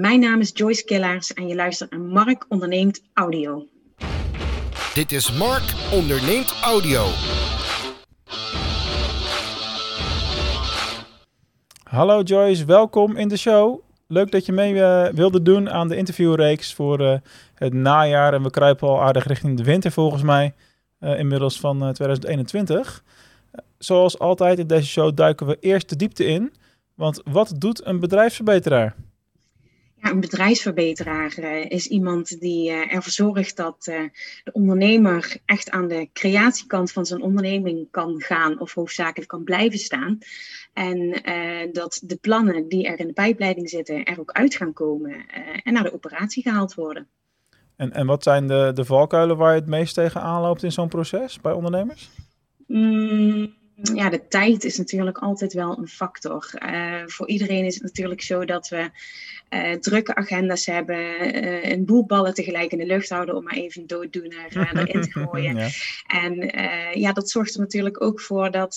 Mijn naam is Joyce Killaars en je luistert naar Mark Onderneemt Audio. Dit is Mark Onderneemt Audio. Hallo Joyce, welkom in de show. Leuk dat je mee uh, wilde doen aan de interviewreeks voor uh, het najaar. En we kruipen al aardig richting de winter volgens mij, uh, inmiddels van 2021. zoals altijd in deze show duiken we eerst de diepte in. Want wat doet een bedrijfsverbeteraar? Ja, een bedrijfsverbeteraar uh, is iemand die uh, ervoor zorgt dat uh, de ondernemer echt aan de creatiekant van zijn onderneming kan gaan of hoofdzakelijk kan blijven staan. En dat de plannen die er in de pijpleiding zitten er ook uit gaan komen en naar de operatie gehaald worden. En, en wat zijn de, de valkuilen waar je het meest tegen aanloopt in zo'n proces bij ondernemers? Mm ja, de tijd is natuurlijk altijd wel een factor. Uh, voor iedereen is het natuurlijk zo dat we uh, drukke agenda's hebben, uh, een boel ballen tegelijk in de lucht houden om maar even dooddoener erin te gooien. ja. En ja, dat zorgt er natuurlijk ook voor dat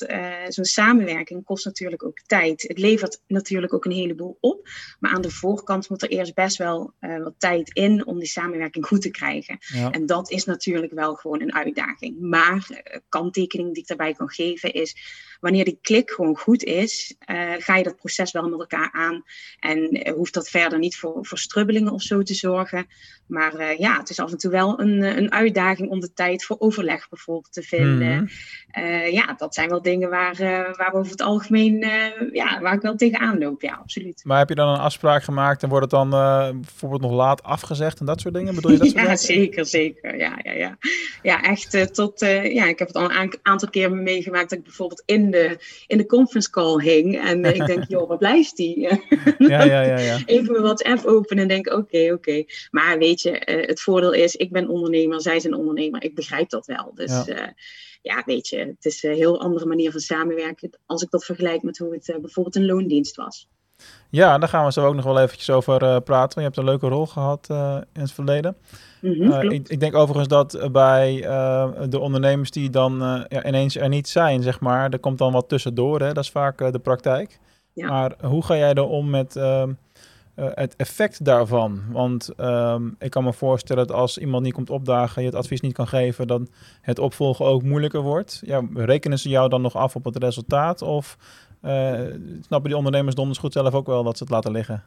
zo'n samenwerking kost natuurlijk ook tijd. Het levert natuurlijk ook een heleboel op, maar aan de voorkant moet er eerst best wel wat tijd in om die samenwerking goed te krijgen. Ja. En dat is natuurlijk wel gewoon een uitdaging. Maar kanttekening die ik daarbij kan geven is wanneer die klik gewoon goed is, uh, ga je dat proces wel met elkaar aan. En uh, hoeft dat verder niet voor, voor strubbelingen of zo te zorgen. Maar uh, ja, het is af en toe wel een, een uitdaging om de tijd voor overleg bijvoorbeeld te vinden. Mm. ja, dat zijn wel dingen waar, waar we over het algemeen, ja, waar ik wel tegenaan loop. Ja, absoluut. Maar heb je dan een afspraak gemaakt en wordt het dan bijvoorbeeld nog laat afgezegd en dat soort dingen? Bedoel je dat ja, zeker, zeker. Ja, ja, ja. ja echt tot, ja, ik heb het al een aantal keer meegemaakt dat ik bijvoorbeeld in de, in de conference call hing. En ik denk, joh, waar blijft die? ja, ja, ja, ja. Even mijn WhatsApp openen en denk, oké, oké. Maar weet je, uh, het voordeel is, ik ben ondernemer, zij zijn ondernemer. Ik begrijp dat wel. Dus ja, uh, ja weet je, het is een heel andere manier van samenwerken. Als ik dat vergelijk met hoe het uh, bijvoorbeeld een loondienst was. Ja, daar gaan we zo ook nog wel eventjes over uh, praten. Je hebt een leuke rol gehad uh, in het verleden. Mm -hmm, uh, ik, ik, denk overigens dat bij de ondernemers die dan ja, ineens er niet zijn, zeg maar, er komt dan wat tussendoor. Hè? Dat is vaak de praktijk. Ja. Maar hoe ga jij er om met ehm, het effect daarvan? Want ehm, ik kan me voorstellen dat als iemand niet komt opdagen, je het advies niet kan geven, dan het opvolgen ook moeilijker wordt. Ja, rekenen ze jou dan nog af op het resultaat? Of uh, snappen die ondernemers donders goed zelf ook wel dat ze het laten liggen?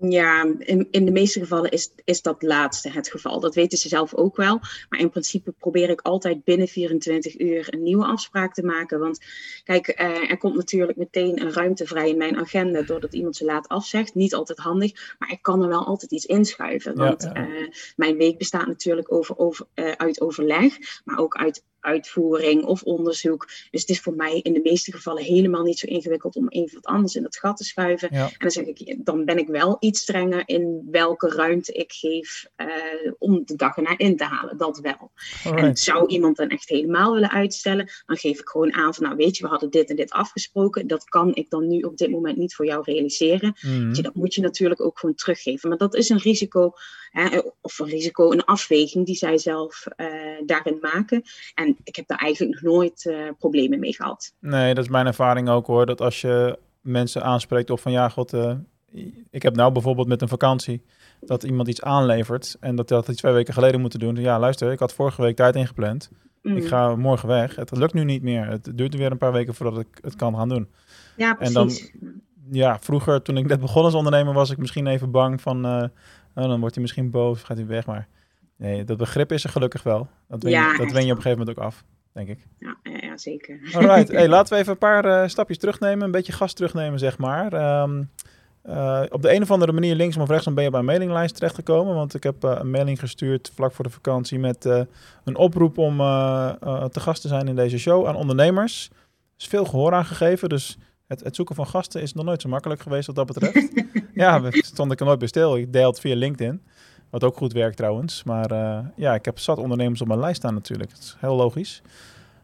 Ja, in, in de meeste gevallen is, is dat laatste het geval. Dat weten ze zelf ook wel. Maar in principe probeer ik altijd binnen 24 uur een nieuwe afspraak te maken. Want kijk, uh, er komt natuurlijk meteen een ruimte vrij in mijn agenda doordat iemand ze laat afzegt. Niet altijd handig, maar ik kan er wel altijd iets inschuiven. Want ja, ja. Uh, mijn week bestaat natuurlijk over, over, uh, uit overleg, maar ook uit uitvoering of onderzoek. Dus het is voor mij in de meeste gevallen helemaal niet zo ingewikkeld om even wat anders in het gat te schuiven. Ja. En dan zeg ik, dan ben ik wel iets strenger in welke ruimte ik geef uh, om de dag erna in te halen. Dat wel. Alright. En zou iemand dan echt helemaal willen uitstellen, dan geef ik gewoon aan van, nou weet je, we hadden dit en dit afgesproken. Dat kan ik dan nu op dit moment niet voor jou realiseren. Mm. Dus dat moet je natuurlijk ook gewoon teruggeven. Maar dat is een risico, hè, of een risico, een afweging die zij zelf uh, daarin maken. En ik heb daar eigenlijk nog nooit uh, problemen mee gehad. Nee, dat is mijn ervaring ook hoor. Dat als je mensen aanspreekt op van ja, god, uh, ik heb nou bijvoorbeeld met een vakantie dat iemand iets aanlevert en dat dat iets twee weken geleden moeten doen. Ja, luister, ik had vorige week tijd ingepland. Mm. Ik ga morgen weg. Het lukt nu niet meer. Het duurt weer een paar weken voordat ik het kan gaan doen. Ja, precies. En dan, ja, vroeger toen ik net begon als ondernemer was ik misschien even bang van, uh, oh, dan wordt hij misschien boos, gaat hij weg, maar Nee, dat begrip is er gelukkig wel. Dat wen, ja, je, dat wen je op een gegeven moment ook af, denk ik. Ja, ja zeker. Alright, hey, laten we even een paar uh, stapjes terugnemen, een beetje gas terugnemen, zeg maar. Um, uh, op de een of andere manier, linksom of rechtsom, ben je bij een mailinglijst terechtgekomen. Want ik heb uh, een mailing gestuurd vlak voor de vakantie met een oproep om te gast te zijn in deze show aan ondernemers. Er is veel gehoor aan gegeven, dus het, het, zoeken van gasten is nog nooit zo makkelijk geweest wat dat betreft. ja, stond ik er nooit bij stil. Ik deel het via LinkedIn. Wat ook goed werkt trouwens. Maar uh, ja, ik heb zat ondernemers op mijn lijst staan natuurlijk. Dat is heel logisch.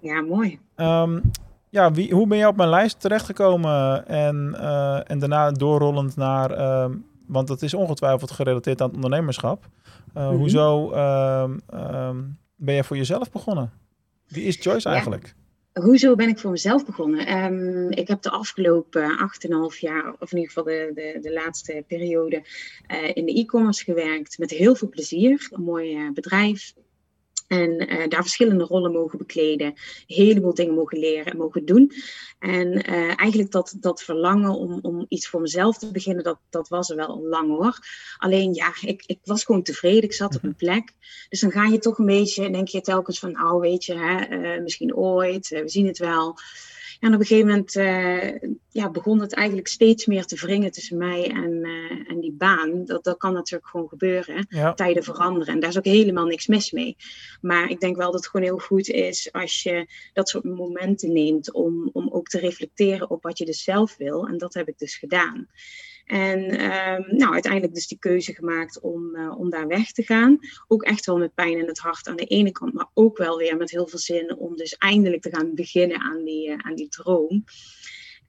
Ja, mooi. Um, ja, wie, hoe ben je op mijn lijst terechtgekomen? En, uh, en daarna doorrollend naar... Um, want dat is ongetwijfeld gerelateerd aan het ondernemerschap. Mm -hmm. Hoezo um, ben jij voor jezelf begonnen? Wie is Joyce eigenlijk? Hoezo ben ik voor mezelf begonnen? Um, ik heb de afgelopen 8,5 jaar, of in ieder geval de, de, de laatste periode, uh, in de e-commerce gewerkt. Met heel veel plezier. Een mooi uh, bedrijf, en uh, daar verschillende rollen mogen bekleden, een heleboel dingen mogen leren en mogen doen. En uh, eigenlijk dat, dat verlangen om, om iets voor mezelf te beginnen, dat, dat was er wel al lang hoor. Alleen ja, ik, ik was gewoon tevreden, ik zat op een plek. Dus dan ga je toch een beetje, denk je telkens van, nou weet je, hè, uh, misschien ooit, we zien het wel. En op een gegeven moment uh, ja, begon het eigenlijk steeds meer te wringen tussen mij en, uh, en die baan. Dat, dat kan natuurlijk gewoon gebeuren. Ja. Tijden veranderen. En daar is ook helemaal niks mis mee. Maar ik denk wel dat het gewoon heel goed is als je dat soort momenten neemt om, om ook te reflecteren op wat je dus zelf wil. En dat heb ik dus gedaan. En um, nou, uiteindelijk dus die keuze gemaakt om, uh, om daar weg te gaan. Ook echt wel met pijn in het hart aan de ene kant, maar ook wel weer met heel veel zin om dus eindelijk te gaan beginnen aan die, uh, aan die droom.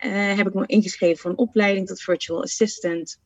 Uh, heb ik me ingeschreven voor een opleiding tot virtual assistant.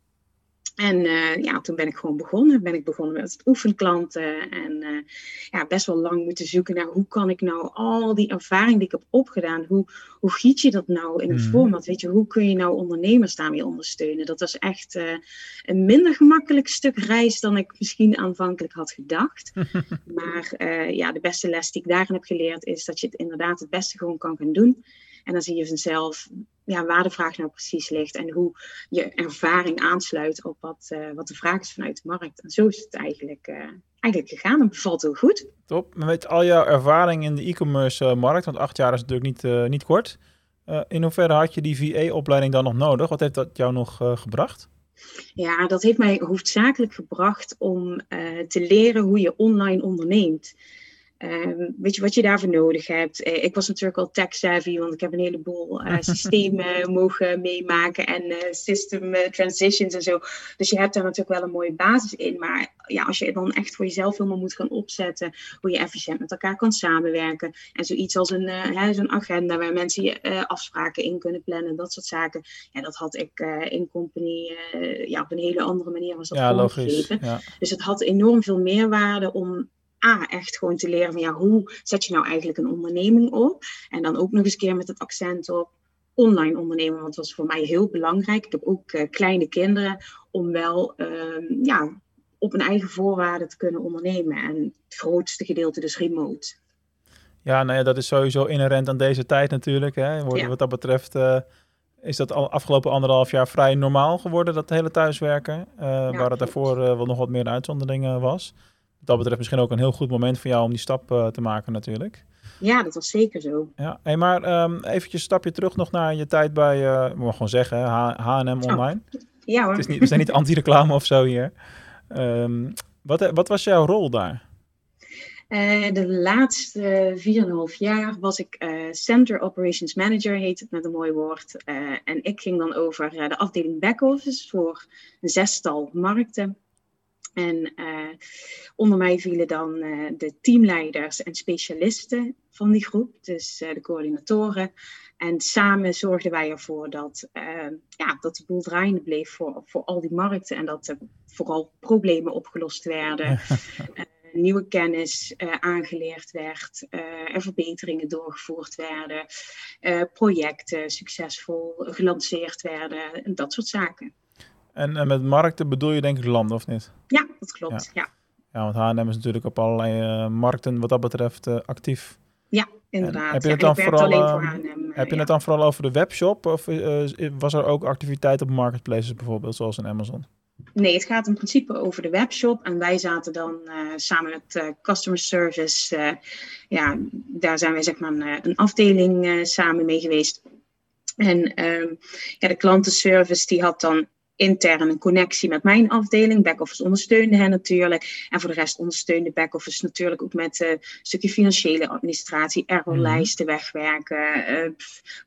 En uh, ja, toen ben ik gewoon begonnen. Ben ik begonnen met het oefenklanten. En uh, ja, best wel lang moeten zoeken naar hoe kan ik nou al die ervaring die ik heb opgedaan, hoe, hoe giet je dat nou in een mm. format? Weet je, hoe kun je nou ondernemers daarmee ondersteunen? Dat was echt uh, een minder gemakkelijk stuk reis dan ik misschien aanvankelijk had gedacht. maar ja, de beste les die ik daarin heb geleerd is dat je het inderdaad het beste gewoon kan gaan doen. En dan zie je vanzelf ja, waar de vraag nou precies ligt en hoe je ervaring aansluit op wat, uh, wat de vraag is vanuit de markt. En zo is het eigenlijk, uh, eigenlijk gegaan. Het bevalt heel goed. Top. Met al jouw ervaring in de e-commerce uh, markt, want acht jaar is natuurlijk niet, niet kort. in hoeverre had je die VA-opleiding dan nog nodig? Wat heeft dat jou nog gebracht? Ja, dat heeft mij hoofdzakelijk gebracht om te leren hoe je online onderneemt. Um, weet je wat je daarvoor nodig hebt? Uh, ik was natuurlijk al tech-savvy, want ik heb een heleboel uh, systemen mogen meemaken en uh, system transitions en zo. Dus je hebt daar natuurlijk wel een mooie basis in. Maar ja, als je dan echt voor jezelf helemaal moet gaan opzetten, hoe je efficiënt met elkaar kan samenwerken. En zoiets als een zo'n agenda waar mensen je afspraken in kunnen plannen, dat soort zaken. Ja, dat had ik in company ja, op een hele andere manier was dat ja, logisch. Ja. Dus het had enorm veel meerwaarde om A, echt gewoon te leren van ja, hoe zet je nou eigenlijk een onderneming op? En dan ook nog eens keer met het accent op online ondernemen, want dat was voor mij heel belangrijk. Ik heb ook uh, kleine kinderen om wel uh, ja, op een eigen voorwaarde te kunnen ondernemen. En het grootste gedeelte dus remote. Ja, nou ja, dat is sowieso inherent aan deze tijd natuurlijk. Hè. Wat, ja. wat dat betreft uh, is dat al afgelopen anderhalf jaar vrij normaal geworden, dat hele thuiswerken. Uh, ja, waar het daarvoor wel nog wat meer uitzonderingen was dat betreft misschien ook een heel goed moment voor jou om die stap uh, te maken natuurlijk. Ja, dat was zeker zo. Ja, hey, maar um, eventjes een stapje terug nog naar je tijd bij, uh, we gewoon zeggen, H&M Online. Oh, ja hoor. Het is niet, we zijn niet anti-reclame of zo hier. Um, wat, wat was jouw rol daar? Uh, de laatste 4,5 jaar was ik uh, Center Operations Manager, heet het met een mooi woord. Uh, en ik ging dan over de afdeling back-office voor een zestal markten. En uh, onder mij vielen dan uh, de teamleiders en specialisten van die groep, dus uh, de coördinatoren. En samen zorgden wij ervoor dat, ja, dat de boel draaiende bleef voor, voor al die markten en dat er vooral problemen opgelost werden. nieuwe kennis aangeleerd werd, er verbeteringen doorgevoerd werden, projecten succesvol gelanceerd werden en dat soort zaken. En, en met markten bedoel je denk ik landen, of niet? Ja, dat klopt, ja. Ja, want H&M is natuurlijk op allerlei uh, markten wat dat betreft uh, actief. Ja, inderdaad. heb je het dan vooral, uh, heb je het dan vooral over de webshop of was er ook activiteit op marketplaces bijvoorbeeld, zoals in Amazon? Nee, het gaat in principe over de webshop. En wij zaten dan samen met customer service. ja, daar zijn wij zeg maar een, een afdeling samen mee geweest. En ehm, ja, de klantenservice die had dan intern een connectie met mijn afdeling. Backoffice ondersteunde hen natuurlijk. En voor de rest ondersteunde backoffice natuurlijk ook met uh, een stukje financiële administratie, errorlijsten mhm. wegwerken, uh,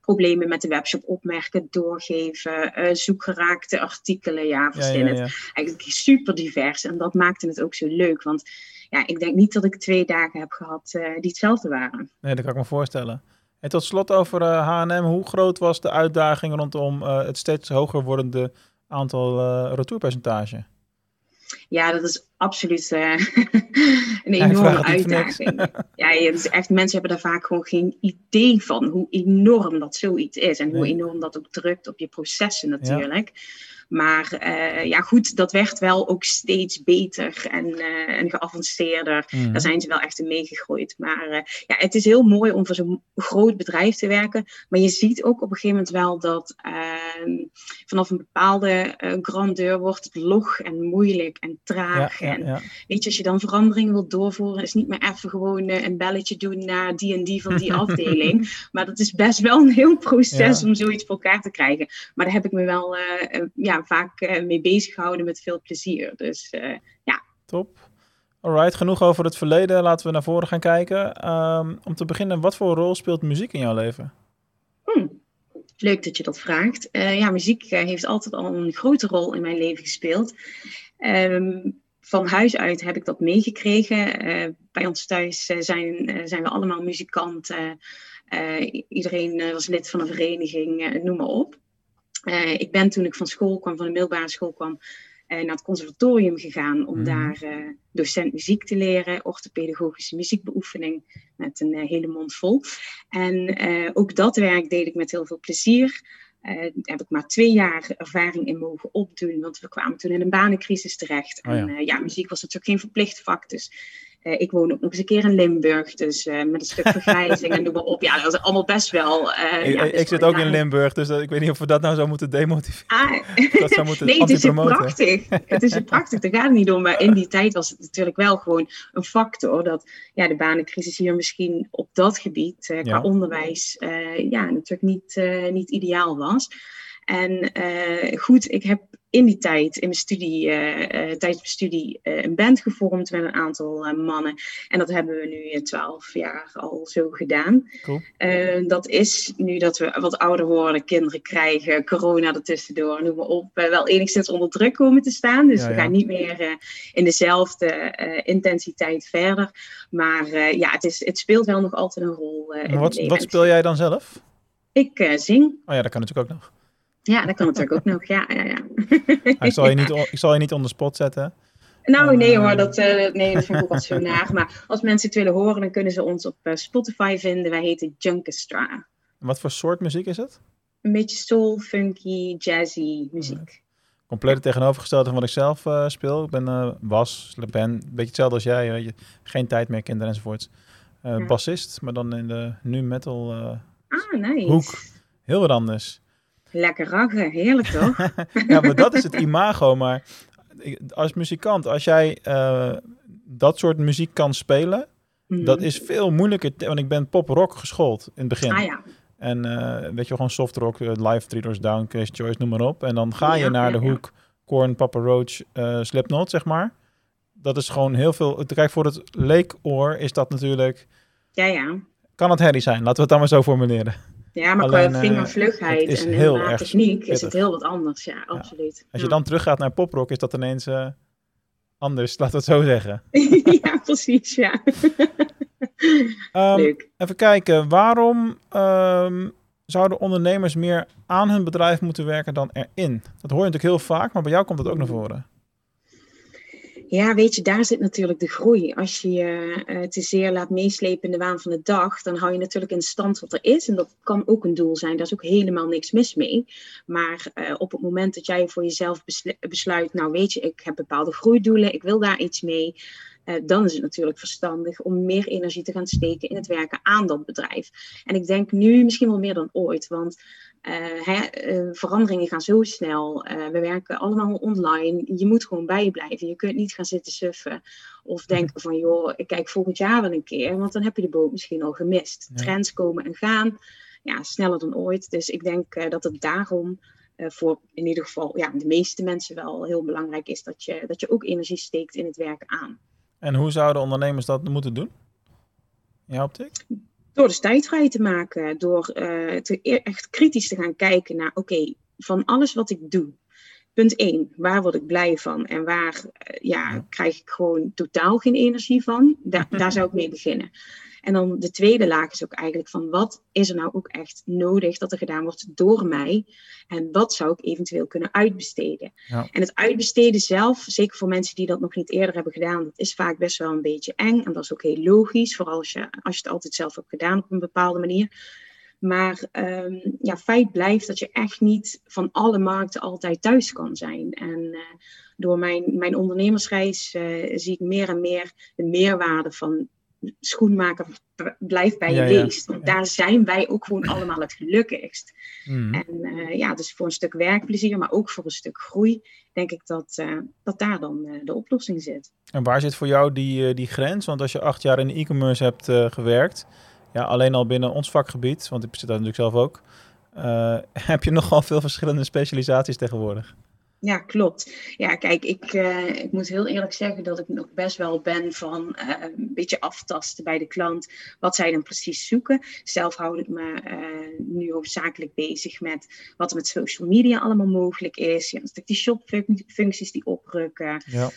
problemen met de webshop opmerken, doorgeven, uh, zoekgeraakte artikelen. Ja, verschillend. Ja, ja, ja. Eigenlijk super divers. En dat maakte het ook zo leuk. Want ja, ik denk niet dat ik twee dagen heb gehad die hetzelfde waren. Nee, dat kan ik me voorstellen. En tot slot over H&M. Hoe groot was de uitdaging rondom het steeds hoger wordende aantal uh, retourpercentage? Ja, dat is absoluut uh, een enorme uitdaging. ja, het is echt, mensen hebben daar vaak gewoon geen idee van hoe enorm dat zoiets is. En hoe enorm dat ook drukt op je processen natuurlijk. Maar uh, ja, goed, dat werd wel ook steeds beter en, uh, en geavanceerder. Mm. Daar zijn ze wel echt in meegegroeid. Maar uh, ja, het is heel mooi om voor zo'n groot bedrijf te werken. Maar je ziet ook op een gegeven moment wel dat ehm, vanaf een bepaalde grandeur wordt het log en moeilijk en traag. Ja, en weet je, als je dan veranderingen wilt doorvoeren, is niet meer even gewoon een belletje doen naar die en die van die afdeling. Maar dat is best wel een heel proces om zoiets voor elkaar te krijgen. Maar daar heb ik me wel ja, vaak uh, mee bezig gehouden met veel plezier. Dus uh, ja. Top. Alright, genoeg over het verleden. Laten we naar voren gaan kijken. Um, om te beginnen, wat voor rol speelt muziek in jouw leven? Hmm. Leuk dat je dat vraagt. Uh, ja, muziek heeft altijd al een grote rol in mijn leven gespeeld. Um, van huis uit heb ik dat meegekregen. bij ons thuis zijn, zijn we allemaal muzikanten. iedereen was lid van een vereniging, noem maar op. Uh, ik ben toen ik van school kwam, van de middelbare school kwam, uh, naar het conservatorium gegaan om mhm. daar uh, docent muziek te leren, orthopedagogische muziekbeoefening met een hele mond vol. En ook dat werk deed ik met heel veel plezier. daar heb ik maar twee jaar ervaring in mogen opdoen, want we kwamen toen in een banencrisis terecht. Oh en ja, muziek was natuurlijk geen verplicht vak, dus uh, ik woon ook nog eens een keer in Limburg, dus uh, met een stuk vergrijzing en noem maar op. Ja, dat is allemaal best wel... Uh, ik, ja, ik zit ook in Limburg, dus ik weet niet of we dat nou zo moeten demotiveren. Ah. dat zou moeten nee, het is prachtig. het is prachtig, daar gaat het niet om. Maar in die tijd was het natuurlijk wel gewoon een factor dat ja, de banencrisis hier misschien op dat gebied qua ja. onderwijs ja, natuurlijk niet, niet ideaal was. En goed, ik heb in die tijd, in mijn studie, uh, uh, tijdens mijn studie, uh, een band gevormd met een aantal mannen. En dat hebben we nu twaalf jaar al zo gedaan. Cool. dat is nu dat we wat ouder worden, kinderen krijgen, corona ertussendoor, noem maar op, wel enigszins onder druk komen te staan. Dus we gaan niet meer in dezelfde intensiteit verder. Maar ja, het, is, het speelt wel nog altijd een rol. wat, wat speel jij dan zelf? Ik zing. Oh ja, dat kan natuurlijk ook nog. Ja, dat kan natuurlijk ook nog. Ja, ja, ja. ik, zal je niet, ik zal je niet onder spot zetten. Nou, nee hoor, dat, uh, nee, dat vind ik ook wat zo naar. Maar als mensen het willen horen, dan kunnen ze ons op uh, Spotify vinden. Wij heten Junkestra. Wat voor soort muziek is het? Een beetje soul, funky, jazzy muziek. Compleet tegenovergestelde van wat ik zelf uh, speel. Ik ben was, ben een beetje hetzelfde als jij. Weet je. Geen tijd meer, kinderen enzovoorts. Ja. Bassist, maar dan in de nu metal ah, nice. hoek. Heel wat anders. Lekker raggen, heerlijk toch? ja, maar dat is het imago. Maar als muzikant, als jij uh, dat soort muziek kan spelen, mm. dat is veel moeilijker. Want ik ben pop-rock geschoold in het begin. Ah, ja. En uh, weet je, gewoon soft rock, uh, live, Three Doors Down, Case Choice, noem maar op. En dan ga je ja, naar de hoek Korn, Papa Roach, Slipknot, zeg maar. Dat is gewoon heel veel. Kijk, voor het leekoor is dat natuurlijk. Ja, ja. Kan het herrie zijn? Laten we het dan maar zo formuleren. Ja, maar Alleen, qua eh, vingervlugheid en heel techniek is het heel wat anders. Ja, absoluut. Als je dan teruggaat naar poprock, is dat ineens uh, anders, we het zo zeggen. ja, precies, ja. um, Leuk. Even kijken, waarom um, zouden ondernemers meer aan hun bedrijf moeten werken dan erin? Dat hoor je natuurlijk heel vaak, maar bij jou komt dat ook naar voren. Ja, weet je, daar zit natuurlijk de groei. Als je je uh, te zeer laat meeslepen in de waan van de dag, dan hou je natuurlijk in stand wat er is. En dat kan ook een doel zijn. Daar is ook helemaal niks mis mee. Maar uh, op het moment dat jij voor jezelf besluit, nou weet je, ik heb bepaalde groeidoelen, ik wil daar iets mee. Uh, dan is het natuurlijk verstandig om meer energie te gaan steken in het werken aan dat bedrijf. En ik denk nu misschien wel meer dan ooit, want hè, uh, veranderingen gaan zo snel. Uh, we werken allemaal online. Je moet gewoon bijblijven. Je kunt niet gaan zitten suffen. Of denken van, joh, ik kijk volgend jaar wel een keer. Want dan heb je de boot misschien al gemist. Trends komen en gaan. Ja, sneller dan ooit. Dus ik denk dat het daarom voor in ieder geval ja, de meeste mensen wel heel belangrijk is. Dat je, dat je ook energie steekt in het werken aan. En hoe zouden ondernemers dat moeten doen? In jouw optiek? Door dus tijd vrij te maken, door uh, te, e-, echt kritisch te gaan kijken naar, oké, van alles wat ik doe. Punt 1, waar word ik blij van en waar uh, ja, krijg ik gewoon totaal geen energie van? Da daar zou ik mee beginnen. En dan de tweede laag is ook eigenlijk van wat is er nou ook echt nodig dat er gedaan wordt door mij? En wat zou ik eventueel kunnen uitbesteden? Ja. En het uitbesteden zelf, zeker voor mensen die dat nog niet eerder hebben gedaan, dat is vaak best wel een beetje eng. En dat is ook heel logisch, vooral als je, als je het altijd zelf hebt gedaan op een bepaalde manier. Maar um, ja, feit blijft dat je echt niet van alle markten altijd thuis kan zijn. En uh, door mijn, mijn ondernemersreis uh, zie ik meer en meer de meerwaarde van schoenmaker blijft bij je leest. Want daar zijn wij ook gewoon allemaal het gelukkigst. Mm. En uh, ja, dus voor een stuk werkplezier, maar ook voor een stuk groei, denk ik dat, uh, dat daar dan uh, de oplossing zit. En waar zit voor jou die, die grens? Want als je acht jaar in e-commerce hebt gewerkt, ja, alleen al binnen ons vakgebied, want ik zit daar natuurlijk zelf ook, heb je nogal veel verschillende specialisaties tegenwoordig ja, klopt. Ja, kijk, ik, uh, ik moet heel eerlijk zeggen dat ik nog best wel ben van uh, een beetje aftasten bij de klant wat zij dan precies zoeken. Zelf houd ik me uh, nu hoofdzakelijk bezig met wat er met social media allemaal mogelijk is. Ja, natuurlijk die shop-functies die oprukken. Ja.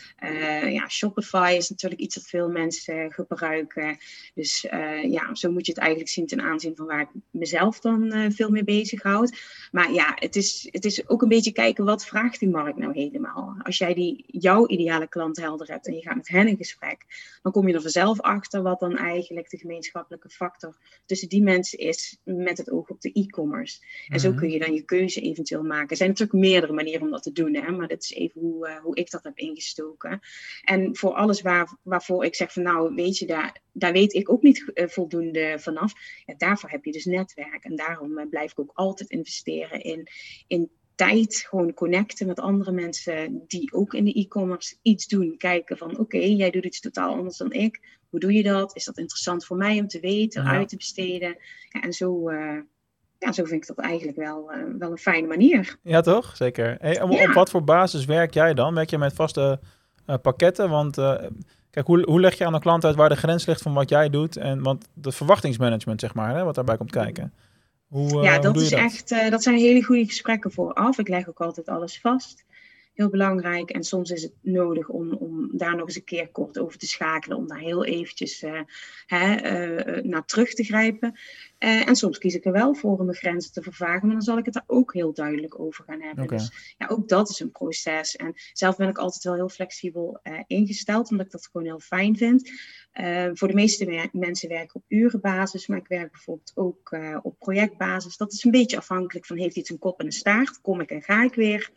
ja, Shopify is natuurlijk iets dat veel mensen gebruiken. Dus ja, zo moet je het eigenlijk zien ten aanzien van waar ik mezelf dan veel mee bezig houd. Maar ja, het is, het is ook een beetje kijken wat vraagt die markt nou helemaal? Als jij die, jouw ideale klant helder hebt en je gaat met hen in gesprek, dan kom je er vanzelf achter wat dan eigenlijk de gemeenschappelijke factor tussen die mensen is met het oog op de e-commerce. En zo mhm. kun je dan je keuze eventueel maken. Er zijn natuurlijk meerdere manieren om dat te doen, hè, maar dit is even hoe, uh, hoe ik dat heb ingestoken. En voor alles waar, waarvoor ik zeg van nou, weet je, daar, daar weet ik ook niet uh, voldoende vanaf. Ja, daarvoor heb je dus netwerk. En daarom uh, blijf ik ook altijd investeren in, in tijd gewoon connecten met andere mensen die ook in de e-commerce iets doen. Kijken van oké, jij doet iets totaal anders dan ik. Hoe doe je dat? Is dat interessant voor mij om te weten, uit te besteden? Ja, en zo, uh, ja, zo vind ik dat eigenlijk wel, uh, wel een fijne manier. Ja, toch? Zeker. Hey, op, op, wat voor basis werk jij dan? Werk je met vaste uh, pakketten? Want kijk, hoe, hoe leg je aan de klant uit waar de grens ligt van wat jij doet? En, want het verwachtingsmanagement, zeg maar, hè, wat daarbij komt kijken. Hoe, ja, dat is echt, uh, dat zijn hele goede gesprekken vooraf. Ik leg ook altijd alles vast. Heel belangrijk. En soms is het nodig om, om daar nog eens een keer kort over te schakelen. Om daar heel eventjes uh, hè, uh, naar terug te grijpen. en soms kies ik er wel voor om mijn grenzen te vervagen. Maar dan zal ik het daar ook heel duidelijk over gaan hebben. Okay. Dus ja, ook dat is een proces. En zelf ben ik altijd wel heel flexibel ingesteld. Omdat ik dat gewoon heel fijn vind. Voor de meeste mensen werk ik op urenbasis, maar ik werk bijvoorbeeld ook op projectbasis. Dat is een beetje afhankelijk van heeft iets een kop en een staart, kom ik en ga ik weer?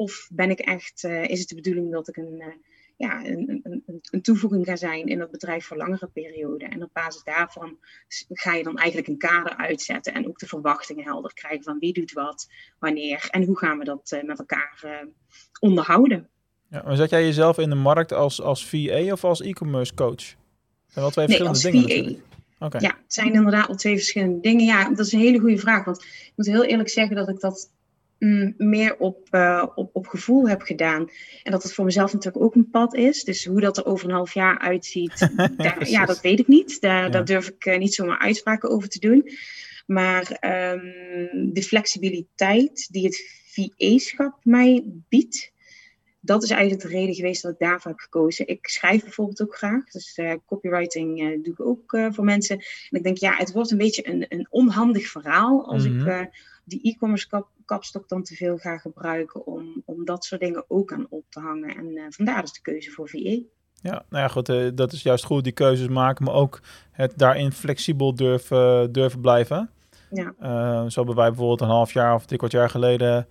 Of ben ik echt, uh, is het de bedoeling dat ik een, ja, een, een, een, toevoeging ga zijn in dat bedrijf voor langere periode? En op basis daarvan ga je dan eigenlijk een kader uitzetten en ook de verwachtingen helder krijgen van wie doet wat, wanneer en hoe gaan we dat met elkaar onderhouden. Ja, maar zet jij jezelf in de markt als, als VA of als e-commerce coach? zijn wel twee verschillende nee, dingen Okay. Ja, het zijn inderdaad al twee verschillende dingen. Ja, dat is een hele goede vraag. Want ik moet heel eerlijk zeggen dat ik dat mm, meer op, uh, op, op gevoel heb gedaan. En dat het voor mezelf natuurlijk ook een pad is. Dus hoe dat er over een half jaar uitziet, daar, ja, dat weet ik niet. Daar, ja. daar durf ik uh, niet zomaar uitspraken over te doen. Maar um, de flexibiliteit die het VE-schap mij biedt, dat is eigenlijk de reden geweest dat ik daarvoor heb gekozen. Ik schrijf bijvoorbeeld ook graag. Dus uh, copywriting uh, doe ik ook uh, voor mensen. En ik denk, ja, het wordt een beetje een, een onhandig verhaal als mm -hmm. ik mhm. Die e-commerce kap, kapstok dan te veel ga gebruiken om, om dat soort dingen ook aan op te hangen. En vandaar dus de keuze voor VE. Ja, nou ja, goed, dat is juist goed, die keuzes maken, maar ook het daarin flexibel durven, durven blijven. Ja. zo hebben wij bijvoorbeeld een half jaar of drie kwart jaar geleden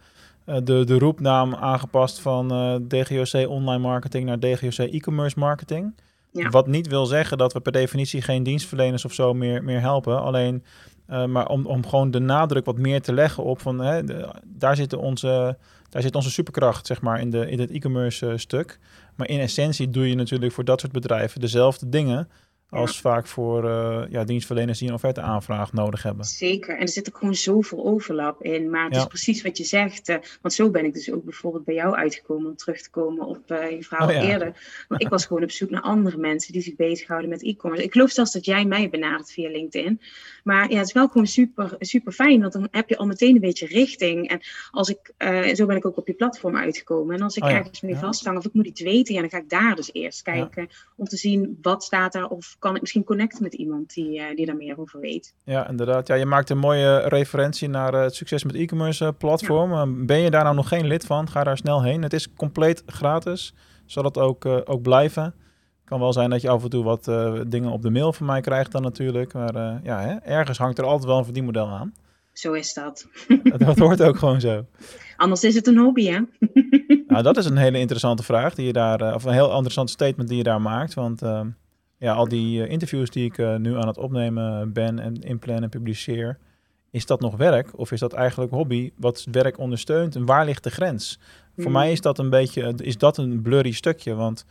eh, de, de roepnaam aangepast van eh, DGOC online marketing naar DGOC e-commerce marketing. Ja. Wat niet wil zeggen dat we per definitie geen dienstverleners of zo meer, meer helpen. Alleen uh, maar om, om gewoon de nadruk wat meer te leggen op van hè, de, daar, zit onze, daar zit onze superkracht, zeg maar, in, de, in het e-commerce stuk. Maar in essentie doe je natuurlijk voor dat soort bedrijven dezelfde dingen als vaak voor uh, ja, dienstverleners die een offerte aanvraag nodig hebben. Zeker, en er zit ook gewoon zoveel overlap in. Maar het is precies wat je zegt. Uh, want zo ben ik dus ook bijvoorbeeld bij jou uitgekomen om terug te komen op uh, je verhaal oh, ja. eerder. Maar ik was gewoon op zoek naar andere mensen die zich bezighouden met e-commerce. Ik geloof zelfs dat jij mij benadert via LinkedIn. Maar ja, het is wel gewoon super, super fijn, want dan heb je al meteen een beetje richting. En als ik, zo ben ik ook op je platform uitgekomen. En als ik oh, ergens mee vasthang of ik moet iets weten, ja, dan ga ik daar dus eerst kijken om te zien wat staat daar of kan ik misschien connecten met iemand die, uh, die daar meer over weet. Ja, inderdaad. Ja, je maakt een mooie referentie naar het succes met e-commerce platform. Ben je daar nou nog geen lid van? Ga daar snel heen. Het is compleet gratis. Zal het ook, ook blijven? Kan wel zijn dat je af en toe wat dingen op de mail van mij krijgt dan natuurlijk. Maar ja, hè, ergens hangt er altijd wel een verdienmodel aan. Zo is dat. dat hoort ook gewoon zo. Anders is het een hobby, hè? nou, dat is een hele interessante vraag die je daar, eh, of een heel interessant statement die je daar maakt. Want uh, ja, al die interviews die ik nu aan het opnemen ben en inplannen en publiceer, is dat nog werk of is dat eigenlijk hobby wat werk ondersteunt? En waar ligt de grens? Voor Hmm. mij is dat een beetje, is dat een blurry stukje. Want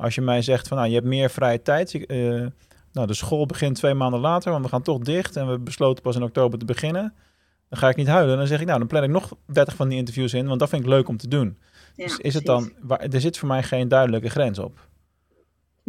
als je mij zegt van nou, je hebt meer vrije tijd. Je, nou, de school begint twee maanden later, want we gaan toch dicht en we besloten pas in oktober te beginnen. Dan ga ik niet huilen. Dan zeg ik, nou, dan plan ik nog 30 van die interviews in, want dat vind ik leuk om te doen. Ja, dus is het dan, waar, er zit voor mij geen duidelijke grens op.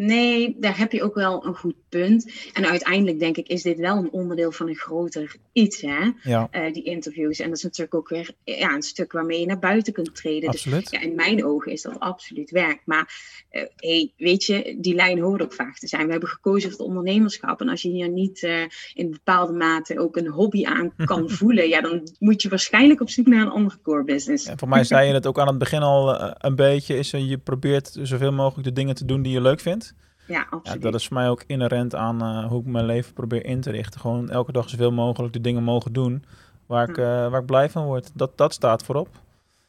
Nee, daar heb je ook wel een goed punt. En uiteindelijk denk ik, is dit wel een onderdeel van een groter iets, hè? Ja. Uh, die interviews. En dat is natuurlijk ook weer ja, een stuk waarmee je naar buiten kunt treden. Absoluut. Dus, ja, in mijn ogen is dat absoluut werk. Maar uh, hey, weet je, die lijn hoort ook vaak te zijn. We hebben gekozen voor het ondernemerschap. En als je hier niet uh, in bepaalde mate ook een hobby aan kan voelen, ja, dan moet je waarschijnlijk op zoek naar een andere core business. Ja, voor mij zei je het ook aan het begin al een beetje. Is je probeert zoveel mogelijk de dingen te doen die je leuk vindt. Ja, absoluut. Ja, dat is voor mij ook inherent aan uh, hoe ik mijn leven probeer in te richten. Gewoon elke dag zoveel mogelijk de dingen mogen doen waar ik, uh, waar ik blij van word. Dat, dat staat voorop.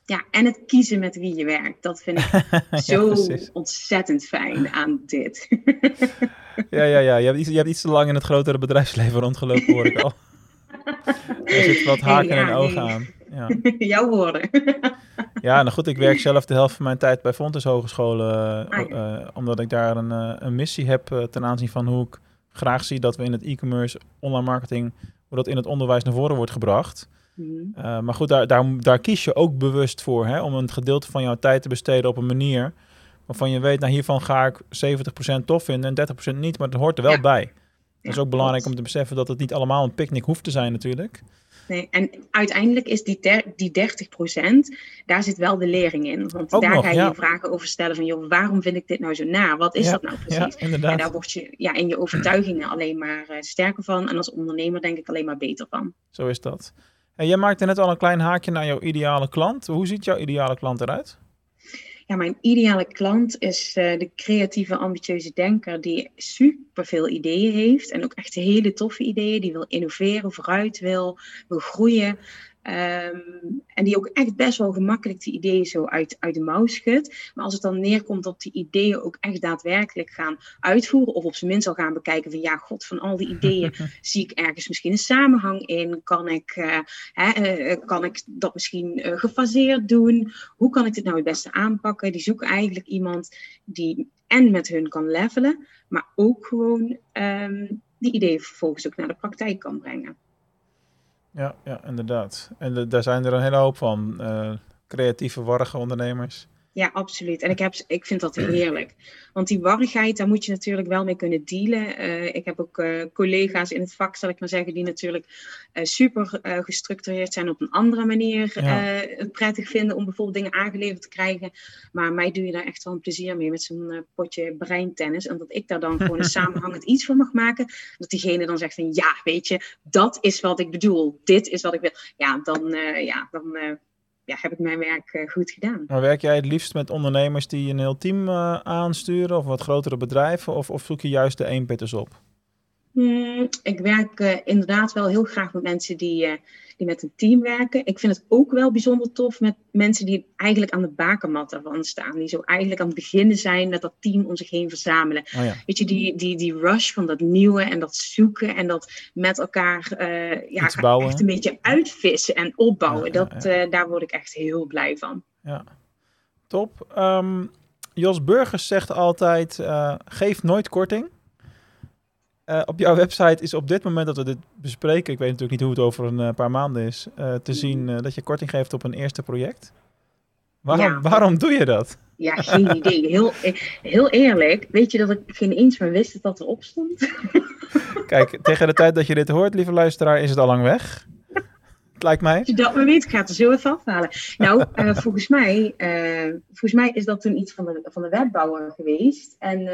Ja, en het kiezen met wie je werkt. Dat vind ik ja, zo precies. ontzettend fijn aan dit. ja, ja, ja. Je hebt, iets, je hebt iets te lang in het grotere bedrijfsleven rondgelopen, hoor ik al. er zit wat haken ja, en ogen nee. aan. Ja. Jouw woorden. ja, nou goed, ik werk zelf de helft van mijn tijd bij Fontes Hogescholen. Ah, ja. uh, omdat ik daar een, uh, een missie heb uh, ten aanzien van hoe ik graag zie dat we in het e-commerce, online marketing, hoe dat in het onderwijs naar voren wordt gebracht. Mm -hmm. maar goed, daar, daar, daar, kies je ook bewust voor, hè, om een gedeelte van jouw tijd te besteden op een manier waarvan je weet, nou hiervan ga ik 70% tof vinden en 30% niet, maar dat hoort er wel ja. bij. Het is ook belangrijk om te beseffen dat het niet allemaal een picknick hoeft te zijn natuurlijk. Nee, en uiteindelijk is die, der, die 30%, daar zit wel de lering in. Want ook daar nog, ga je ja. vragen over stellen van, joh, waarom vind ik dit nou zo na? Wat is ja, dat nou precies? Ja. En daar word je ja, in je overtuigingen alleen maar uh, sterker van. En als ondernemer denk ik alleen maar beter van. Zo is dat. En jij maakte net al een klein haakje naar jouw ideale klant. Hoe ziet jouw ideale klant eruit? Ja, mijn ideale klant is uh, de creatieve, ambitieuze denker die super veel ideeën heeft. En ook echt hele toffe ideeën. Die wil innoveren, vooruit wil, wil groeien. Um, en die ook echt best wel gemakkelijk die ideeën zo uit, uit de mouw schudt. Maar als het dan neerkomt op die ideeën ook echt daadwerkelijk gaan uitvoeren. Of op zijn minst al gaan bekijken van ja, god, van al die ideeën zie ik ergens misschien een samenhang in. Kan ik, uh, hè, uh, kan ik dat misschien uh, gefaseerd doen? Hoe kan ik dit nou het beste aanpakken? Die zoeken eigenlijk iemand die en met hun kan levelen. Maar ook gewoon um, die ideeën vervolgens ook naar de praktijk kan brengen. Ja, ja, inderdaad. En de, daar zijn er een hele hoop van. Uh, creatieve, warrige ondernemers. Ja, absoluut. En ik, heb, ik vind dat heerlijk. Want die warrigheid, daar moet je natuurlijk wel mee kunnen dealen. Uh, ik heb ook uh, collega's in het vak, zal ik maar zeggen, die natuurlijk uh, super gestructureerd zijn op een andere manier. Ja. het prettig vinden om bijvoorbeeld dingen aangeleverd te krijgen. Maar mij doe je daar echt wel een plezier mee met zo'n potje breintennis. En dat ik daar dan gewoon een samenhangend iets van mag maken. Dat diegene dan zegt van ja, weet je, dat is wat ik bedoel. Dit is wat ik wil. Ja, dan, ja, dan ja, heb ik mijn werk uh, goed gedaan. Maar werk jij het liefst met ondernemers die een heel team uh, aansturen of wat grotere bedrijven? Of, of zoek je juist de eenpitters op? Hmm, ik werk uh, inderdaad wel heel graag met mensen die, die met een team werken. Ik vind het ook wel bijzonder tof met mensen die eigenlijk aan de bakermat ervan staan. Die zo eigenlijk aan het beginnen zijn met dat team om zich heen verzamelen. Oh ja. Weet je, die, die, die rush van dat nieuwe en dat zoeken en dat met elkaar uh, ja, echt een beetje uitvissen en opbouwen. Ja, dat, uh, daar word ik echt heel blij van. Ja, top. Um, Jos Burgers zegt altijd, uh, geef nooit korting. Uh, op jouw website is op dit moment dat we dit bespreken, ik weet natuurlijk niet hoe het over een uh, paar maanden is, uh, te zien dat je korting geeft op een eerste project. Waarom, ja. waarom doe je dat? Ja, geen idee. Heel, heel eerlijk, weet je dat ik geen eens meer wist dat dat erop stond? Kijk, tegen de tijd dat je dit hoort, lieve luisteraar, is het al lang weg. Het lijkt mij. Als je dat maar weet, gaat er zo even afhalen. Nou, volgens, mij, volgens mij is dat toen iets van de, van de webbouwer geweest. En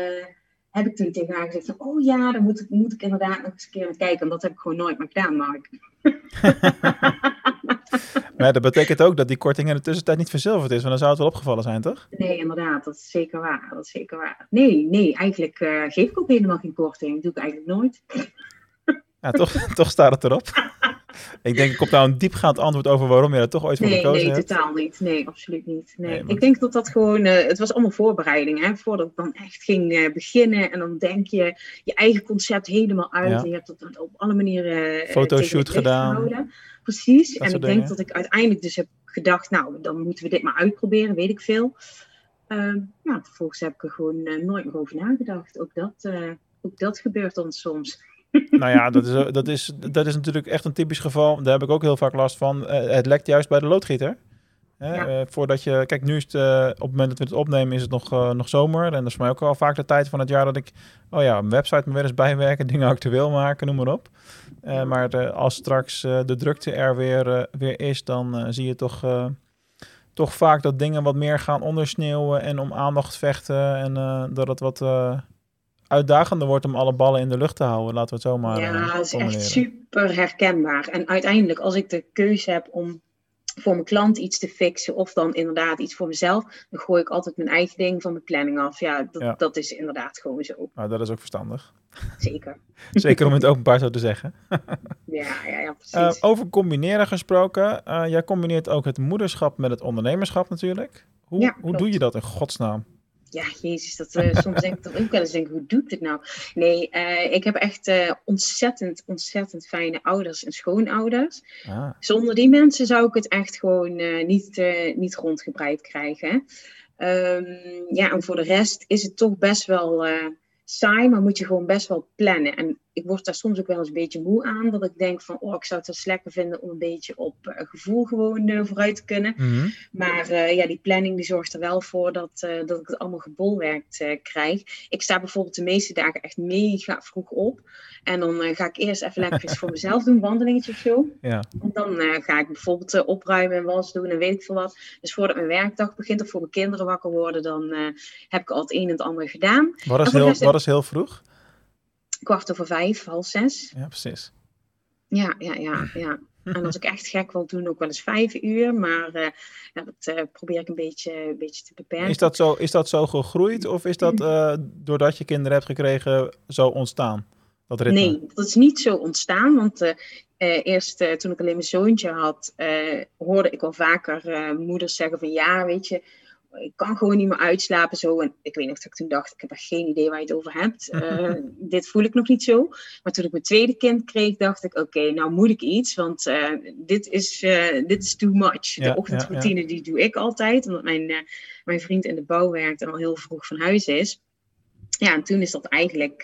heb ik toen tegen haar gezegd van, oh ja, dan moet ik, moet ik inderdaad nog eens een keer naar kijken. En dat heb ik gewoon nooit meer gedaan, Mark. maar dat betekent ook dat die korting in de tussentijd niet verzilverd is, want dan zou het wel opgevallen zijn, toch? Nee, inderdaad, dat is zeker waar. Dat is zeker waar. Nee, nee, eigenlijk uh, geef ik ook helemaal geen korting. Dat doe ik eigenlijk nooit. Ja, toch, toch staat het erop. ik denk, komt nou een diepgaand antwoord over waarom je dat toch ooit voor nee, gekozen nee, hebt? Nee, totaal niet. Nee, absoluut niet. Nee. Ik denk dat dat gewoon, uh, het was allemaal voorbereiding, hè, voordat ik dan echt ging uh, beginnen. En dan denk je je eigen concept helemaal uit. Ja. En je hebt dat op alle manieren uh, Fotoshoot gedaan. Gehouden. Precies. Dat en ik denk dat ik uiteindelijk dus heb gedacht, nou, dan moeten we dit maar uitproberen, weet ik veel. nou, vervolgens heb ik er gewoon nooit meer over nagedacht. Ook dat, ook dat gebeurt dan soms. Nou ja, dat is, dat, is, dat is natuurlijk echt een typisch geval. Daar heb ik ook heel vaak last van. Uh, het lekt juist bij de loodgieter. Hè? Ja. Uh, voordat je, kijk, nu is het, uh, op het moment dat we het opnemen, is het nog, nog zomer. En dat is voor mij ook al vaak de tijd van het jaar dat ik, oh ja, een website me weer eens bijwerken, dingen actueel maken, noem maar op. maar als straks de drukte er weer, weer is, dan zie je toch, toch vaak dat dingen wat meer gaan ondersneeuwen en om aandacht vechten. En dat het wat uitdagender wordt om alle ballen in de lucht te houden, laten we het zo maar Ja, dat is echt super herkenbaar. En uiteindelijk, als ik de keuze heb om voor mijn klant iets te fixen of dan inderdaad iets voor mezelf, dan gooi ik altijd mijn eigen ding van de planning af. Ja, dat, Ja. dat is inderdaad gewoon zo. Nou, dat is ook verstandig. Zeker. Zeker om het openbaar zo te zeggen. Ja, ja, ja Eh, precies. over combineren gesproken. eh, jij combineert ook het moederschap met het ondernemerschap natuurlijk. Hoe, Ja, hoe doe je dat in godsnaam? Ja, jezus, dat, eh, soms denk ik dat ook wel eens denk, hoe doe ik dit nou? Nee, eh, ik heb echt eh, ontzettend, ontzettend fijne ouders en schoonouders. Ah, Zonder die mensen zou ik het echt gewoon niet, niet rondgebreid krijgen. Ehm, ja, en voor de rest is het toch best wel saai, maar moet je gewoon best wel plannen. En ik word daar soms ook wel eens een beetje moe aan, dat ik denk van, oh, ik zou het wel lekker vinden om een beetje op eh, gevoel gewoon eh, vooruit te kunnen. mhm. Maar eh, ja, die planning die zorgt er wel voor dat, dat ik het allemaal gebolwerkt krijg. Ik sta bijvoorbeeld de meeste dagen echt mega vroeg op. En dan ga ik eerst even lekker iets voor mezelf doen, wandelingetje of zo. Ja. En dan ga ik bijvoorbeeld opruimen en was doen en weet ik veel wat. Dus voordat mijn werkdag begint of voor mijn kinderen wakker worden, dan heb ik al het een en het ander gedaan. Wat, is heel, wat is heel vroeg? Kwart over vijf, half zes. Ja, precies. Ja, ja, ja, ja. En als ik echt gek wil doen, ook wel eens vijf uur. Maar eh, ja, dat eh, probeer ik een beetje, een beetje te beperken. Is dat, zo, is dat zo gegroeid of is dat eh, doordat je kinderen hebt gekregen zo ontstaan? Dat ritme? Nee, dat is niet zo ontstaan. Want eerst toen ik alleen mijn zoontje had, hoorde ik al vaker moeders zeggen van ja, weet je, ik kan gewoon niet meer uitslapen zo. En ik weet nog dat ik toen dacht, ik heb echt geen idee waar je het over hebt. Eh, dit voel ik nog niet zo. Maar toen ik mijn tweede kind kreeg, dacht ik, oké, nou moet ik iets. Want eh, dit, is, eh, dit is too much. Ja, De ja, ochtendroutine die doe ik altijd. Omdat mijn, mijn vriend in de bouw werkt en al heel vroeg van huis is. Ja, en toen is dat eigenlijk,